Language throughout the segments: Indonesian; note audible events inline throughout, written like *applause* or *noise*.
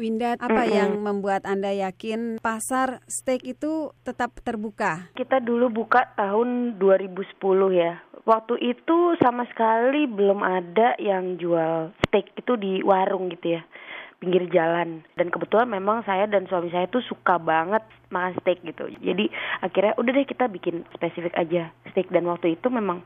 Winda, apa mm -hmm. yang membuat Anda yakin pasar steak itu tetap terbuka? Kita dulu buka tahun 2010 ya. Waktu itu sama sekali belum ada yang jual steak itu di warung gitu ya pinggir jalan dan kebetulan memang saya dan suami saya tuh suka banget makan steak gitu jadi akhirnya udah deh kita bikin spesifik aja steak dan waktu itu memang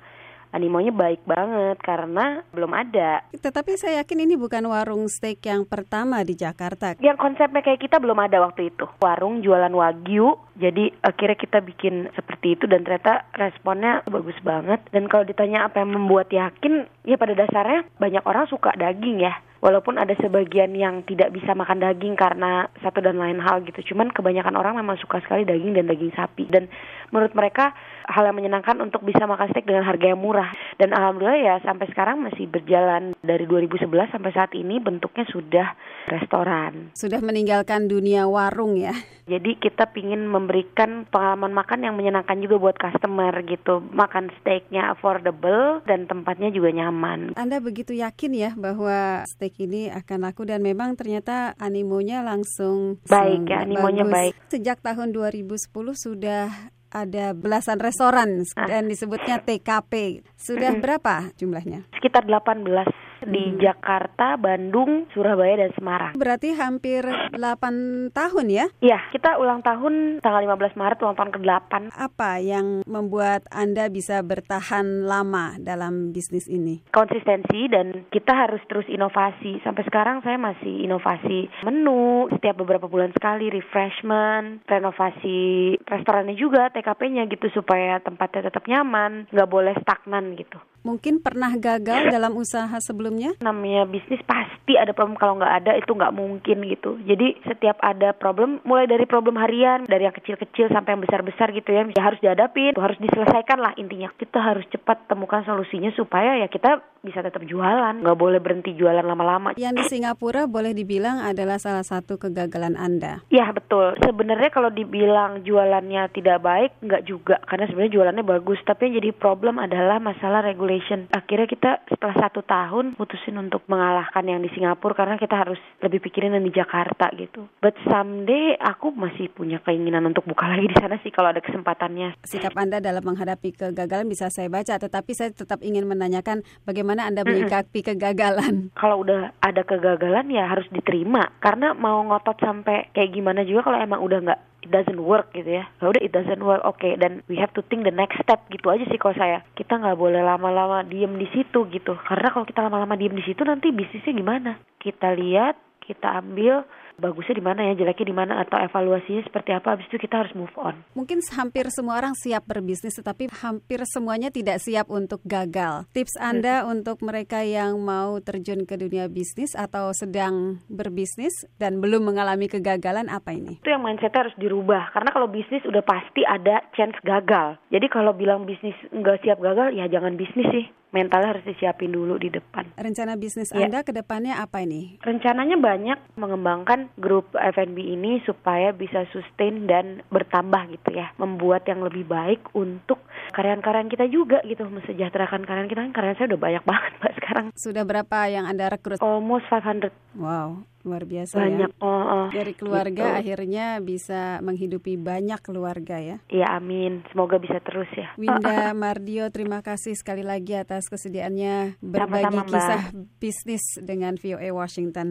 animonya baik banget karena belum ada. Tetapi saya yakin ini bukan warung steak yang pertama di Jakarta. Yang konsepnya kayak kita belum ada waktu itu. Warung jualan wagyu. Jadi akhirnya kita bikin seperti itu dan ternyata responnya bagus banget. Dan kalau ditanya apa yang membuat yakin, ya pada dasarnya banyak orang suka daging ya walaupun ada sebagian yang tidak bisa makan daging karena satu dan lain hal gitu. Cuman kebanyakan orang memang suka sekali daging dan daging sapi. Dan menurut mereka hal yang menyenangkan untuk bisa makan steak dengan harga yang murah. Dan alhamdulillah ya sampai sekarang masih berjalan dari 2011 sampai saat ini bentuknya sudah restoran. Sudah meninggalkan dunia warung ya. Jadi kita ingin memberikan pengalaman makan yang menyenangkan juga buat customer gitu. Makan steaknya affordable dan tempatnya juga nyaman. Anda begitu yakin ya bahwa steak ini akan laku dan memang ternyata animonya langsung baik ya, animonya bagus. baik. Sejak tahun 2010 sudah ada belasan restoran ah. dan disebutnya TKP. Sudah berapa jumlahnya? Sekitar 18 di hmm. Jakarta, Bandung, Surabaya dan Semarang. Berarti hampir 8 tahun ya? Iya, kita ulang tahun tanggal 15 Maret ulang tahun ke-8. Apa yang membuat Anda bisa bertahan lama dalam bisnis ini? Konsistensi dan kita harus terus inovasi. Sampai sekarang saya masih inovasi menu setiap beberapa bulan sekali, refreshment, renovasi restorannya juga, TKP-nya gitu supaya tempatnya tetap nyaman, nggak boleh stagnan gitu. Mungkin pernah gagal dalam usaha sebelumnya? Namanya bisnis pasti ada problem kalau nggak ada itu nggak mungkin gitu. Jadi setiap ada problem, mulai dari problem harian, dari yang kecil-kecil sampai yang besar-besar gitu ya, ya harus dihadapi, harus diselesaikan lah intinya. Kita harus cepat temukan solusinya supaya ya kita bisa tetap jualan, nggak boleh berhenti jualan lama-lama. Yang di Singapura boleh dibilang adalah salah satu kegagalan Anda. Ya betul. Sebenarnya kalau dibilang jualannya tidak baik, nggak juga, karena sebenarnya jualannya bagus. Tapi yang jadi problem adalah masalah regulasi Akhirnya kita setelah satu tahun putusin untuk mengalahkan yang di Singapura karena kita harus lebih pikirin yang di Jakarta gitu. But someday aku masih punya keinginan untuk buka *laughs* lagi di sana sih kalau ada kesempatannya. Sikap Anda dalam menghadapi kegagalan bisa saya baca, tetapi saya tetap ingin menanyakan bagaimana Anda menyikapi kegagalan. Kalau udah ada kegagalan ya harus diterima karena mau ngotot sampai kayak gimana juga kalau emang udah nggak it doesn't work gitu ya. Ya udah it doesn't work, oke. Okay. Dan we have to think the next step gitu aja sih kalau saya. Kita nggak boleh lama-lama diem di situ gitu. Karena kalau kita lama-lama diem di situ nanti bisnisnya gimana? Kita lihat, kita ambil, bagusnya di mana ya, jeleknya di mana atau evaluasinya seperti apa. Habis itu kita harus move on. Mungkin hampir semua orang siap berbisnis, tetapi hampir semuanya tidak siap untuk gagal. Tips Anda hmm. untuk mereka yang mau terjun ke dunia bisnis atau sedang berbisnis dan belum mengalami kegagalan apa ini? Itu yang mindsetnya harus dirubah. Karena kalau bisnis udah pasti ada chance gagal. Jadi kalau bilang bisnis nggak siap gagal, ya jangan bisnis sih mentalnya harus disiapin dulu di depan. Rencana bisnis ya. Anda ke depannya apa ini? Rencananya banyak mengembangkan grup F&B ini supaya bisa sustain dan bertambah gitu ya. Membuat yang lebih baik untuk karyawan-karyawan kita juga gitu. Mesejahterakan karyawan kita karyawan saya udah banyak banget Mbak sekarang. Sudah berapa yang Anda rekrut? Almost 500. Wow, luar biasa banyak ya. oh, oh, dari keluarga gitu. akhirnya bisa menghidupi banyak keluarga ya iya amin semoga bisa terus ya Winda Mardio terima kasih sekali lagi atas kesediaannya berbagi Sama -sama, kisah bisnis dengan VOA Washington